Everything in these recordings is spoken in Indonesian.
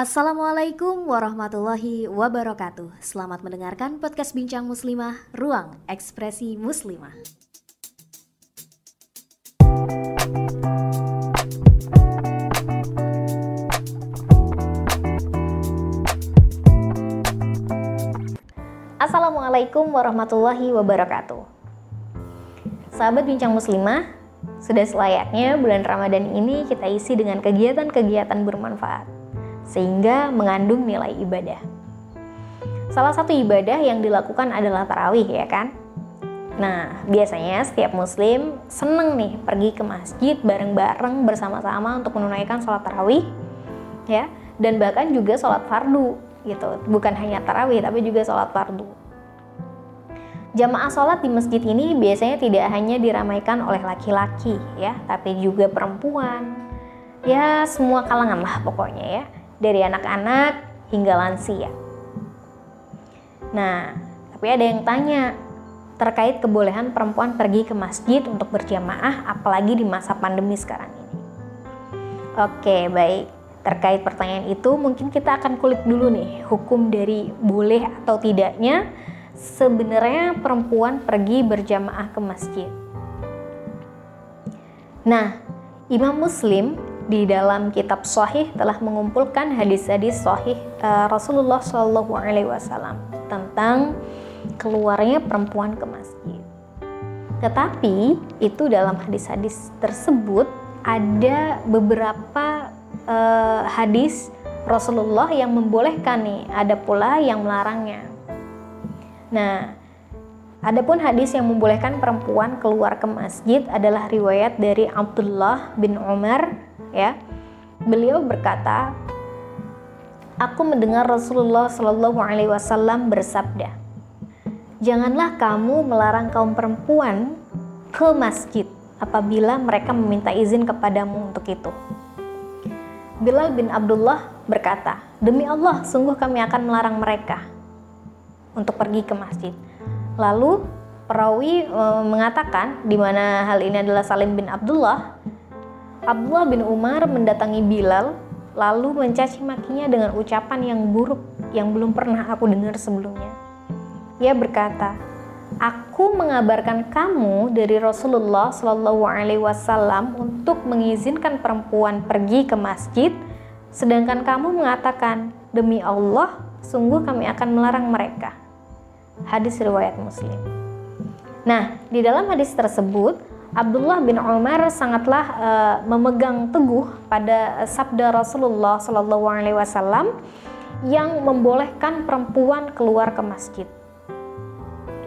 Assalamualaikum warahmatullahi wabarakatuh. Selamat mendengarkan podcast Bincang Muslimah, Ruang Ekspresi Muslimah. Assalamualaikum warahmatullahi wabarakatuh. Sahabat Bincang Muslimah, sudah selayaknya bulan Ramadan ini kita isi dengan kegiatan-kegiatan bermanfaat sehingga mengandung nilai ibadah. Salah satu ibadah yang dilakukan adalah tarawih ya kan? Nah, biasanya setiap muslim seneng nih pergi ke masjid bareng-bareng bersama-sama untuk menunaikan sholat tarawih ya, dan bahkan juga sholat fardu gitu. Bukan hanya tarawih tapi juga sholat fardu. Jamaah sholat di masjid ini biasanya tidak hanya diramaikan oleh laki-laki ya, tapi juga perempuan. Ya, semua kalangan lah pokoknya ya, dari anak-anak hingga lansia. Nah, tapi ada yang tanya terkait kebolehan perempuan pergi ke masjid untuk berjamaah apalagi di masa pandemi sekarang ini. Oke, baik. Terkait pertanyaan itu mungkin kita akan kulik dulu nih hukum dari boleh atau tidaknya sebenarnya perempuan pergi berjamaah ke masjid. Nah, Imam Muslim di dalam kitab Sahih telah mengumpulkan hadis-hadis Sahih uh, Rasulullah Shallallahu Alaihi Wasallam tentang keluarnya perempuan ke masjid. Tetapi itu dalam hadis-hadis tersebut ada beberapa uh, hadis Rasulullah yang membolehkan nih, ada pula yang melarangnya. Nah, adapun hadis yang membolehkan perempuan keluar ke masjid adalah riwayat dari Abdullah bin Umar ya. Beliau berkata, Aku mendengar Rasulullah Shallallahu alaihi wasallam bersabda, Janganlah kamu melarang kaum perempuan ke masjid apabila mereka meminta izin kepadamu untuk itu. Bilal bin Abdullah berkata, "Demi Allah, sungguh kami akan melarang mereka." untuk pergi ke masjid. Lalu perawi e, mengatakan di mana hal ini adalah Salim bin Abdullah. Abdullah bin Umar mendatangi Bilal lalu mencaci makinya dengan ucapan yang buruk yang belum pernah aku dengar sebelumnya. Ia berkata, Aku mengabarkan kamu dari Rasulullah Shallallahu Alaihi Wasallam untuk mengizinkan perempuan pergi ke masjid, sedangkan kamu mengatakan demi Allah, sungguh kami akan melarang mereka hadis riwayat Muslim. Nah, di dalam hadis tersebut Abdullah bin Umar sangatlah uh, memegang teguh pada sabda Rasulullah Shallallahu Alaihi Wasallam yang membolehkan perempuan keluar ke masjid.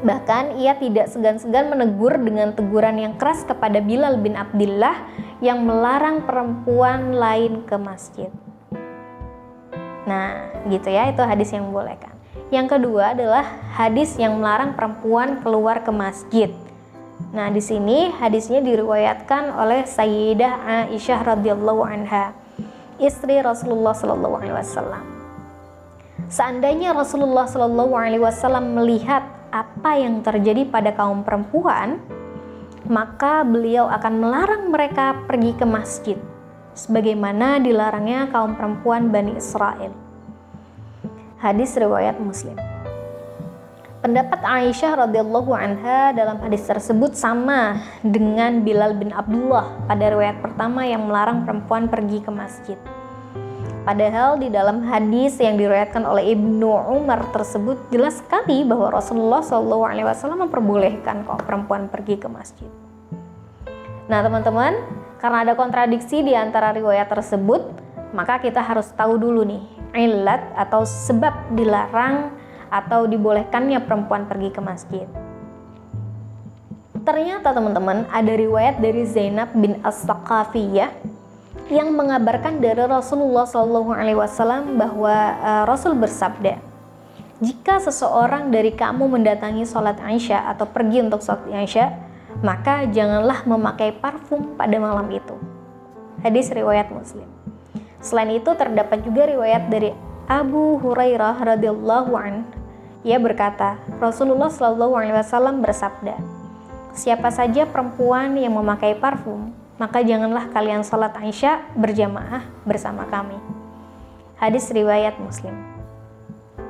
Bahkan ia tidak segan-segan menegur dengan teguran yang keras kepada Bilal bin Abdullah yang melarang perempuan lain ke masjid. Nah, gitu ya, itu hadis yang membolehkan. Yang kedua adalah hadis yang melarang perempuan keluar ke masjid. Nah, di sini hadisnya diriwayatkan oleh Sayyidah Aisyah radhiyallahu anha, istri Rasulullah sallallahu alaihi wasallam. Seandainya Rasulullah sallallahu alaihi wasallam melihat apa yang terjadi pada kaum perempuan, maka beliau akan melarang mereka pergi ke masjid sebagaimana dilarangnya kaum perempuan Bani Israel. Hadis riwayat Muslim. Pendapat Aisyah radhiyallahu anha dalam hadis tersebut sama dengan Bilal bin Abdullah pada riwayat pertama yang melarang perempuan pergi ke masjid. Padahal di dalam hadis yang diriwayatkan oleh Ibnu Umar tersebut jelas sekali bahwa Rasulullah SAW memperbolehkan kok perempuan pergi ke masjid. Nah teman-teman, karena ada kontradiksi di antara riwayat tersebut, maka kita harus tahu dulu nih ilat atau sebab dilarang atau dibolehkannya perempuan pergi ke masjid. Ternyata teman-teman ada riwayat dari Zainab bin As-Saqafiyah yang mengabarkan dari Rasulullah Shallallahu Alaihi Wasallam bahwa uh, Rasul bersabda, jika seseorang dari kamu mendatangi sholat Aisyah atau pergi untuk sholat Aisyah, maka janganlah memakai parfum pada malam itu. Hadis riwayat Muslim. Selain itu terdapat juga riwayat dari Abu Hurairah radhiyallahu an. Ia berkata, Rasulullah Shallallahu alaihi wasallam bersabda, Siapa saja perempuan yang memakai parfum, maka janganlah kalian salat Aisyah berjamaah bersama kami. Hadis riwayat Muslim.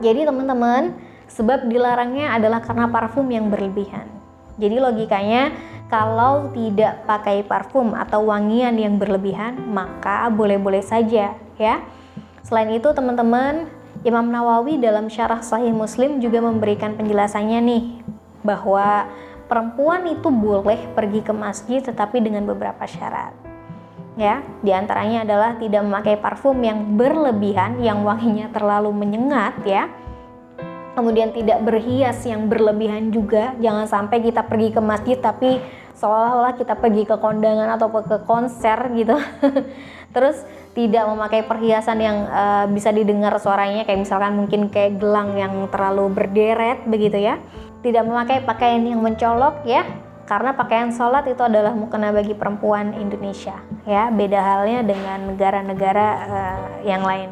Jadi teman-teman, sebab dilarangnya adalah karena parfum yang berlebihan. Jadi logikanya kalau tidak pakai parfum atau wangian yang berlebihan, maka boleh-boleh saja ya. Selain itu teman-teman, Imam Nawawi dalam syarah Sahih Muslim juga memberikan penjelasannya nih bahwa perempuan itu boleh pergi ke masjid tetapi dengan beberapa syarat. Ya, di antaranya adalah tidak memakai parfum yang berlebihan, yang wanginya terlalu menyengat ya kemudian tidak berhias yang berlebihan juga jangan sampai kita pergi ke masjid tapi seolah-olah kita pergi ke kondangan atau ke konser gitu. Terus tidak memakai perhiasan yang uh, bisa didengar suaranya kayak misalkan mungkin kayak gelang yang terlalu berderet begitu ya. Tidak memakai pakaian yang mencolok ya karena pakaian sholat itu adalah mukena bagi perempuan Indonesia ya. Beda halnya dengan negara-negara uh, yang lain.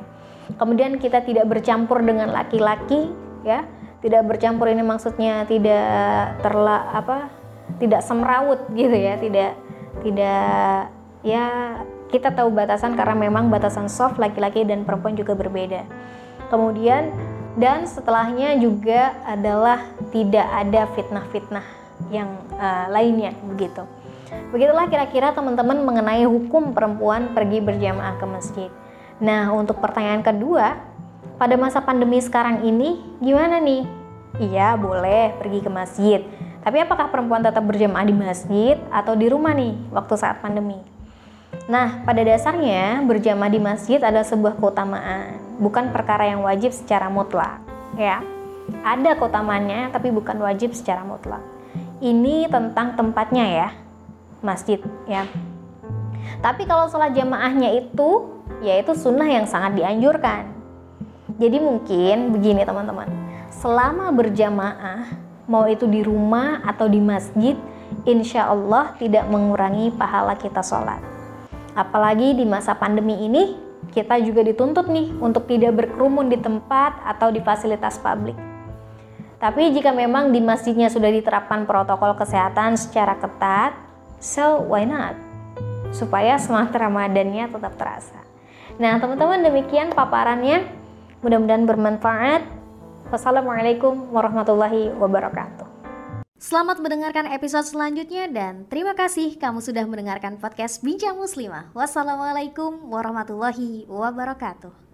Kemudian kita tidak bercampur dengan laki-laki ya. Tidak bercampur ini maksudnya tidak terla apa tidak semrawut gitu ya tidak tidak ya kita tahu batasan karena memang batasan soft laki-laki dan perempuan juga berbeda kemudian dan setelahnya juga adalah tidak ada fitnah-fitnah yang uh, lainnya begitu begitulah kira-kira teman-teman mengenai hukum perempuan pergi berjamaah ke masjid nah untuk pertanyaan kedua pada masa pandemi sekarang ini gimana nih? Iya, boleh pergi ke masjid. Tapi apakah perempuan tetap berjamaah di masjid atau di rumah nih waktu saat pandemi? Nah, pada dasarnya berjamaah di masjid adalah sebuah keutamaan, bukan perkara yang wajib secara mutlak, ya. Ada keutamaannya tapi bukan wajib secara mutlak. Ini tentang tempatnya ya, masjid, ya. Tapi kalau sholat jamaahnya itu, yaitu sunnah yang sangat dianjurkan jadi mungkin begini teman-teman, selama berjamaah, mau itu di rumah atau di masjid, insya Allah tidak mengurangi pahala kita sholat. Apalagi di masa pandemi ini, kita juga dituntut nih untuk tidak berkerumun di tempat atau di fasilitas publik. Tapi jika memang di masjidnya sudah diterapkan protokol kesehatan secara ketat, so why not? Supaya semangat Ramadannya tetap terasa. Nah, teman-teman demikian paparannya. Mudah-mudahan bermanfaat. Wassalamualaikum warahmatullahi wabarakatuh. Selamat mendengarkan episode selanjutnya dan terima kasih kamu sudah mendengarkan podcast Bincang Muslimah. Wassalamualaikum warahmatullahi wabarakatuh.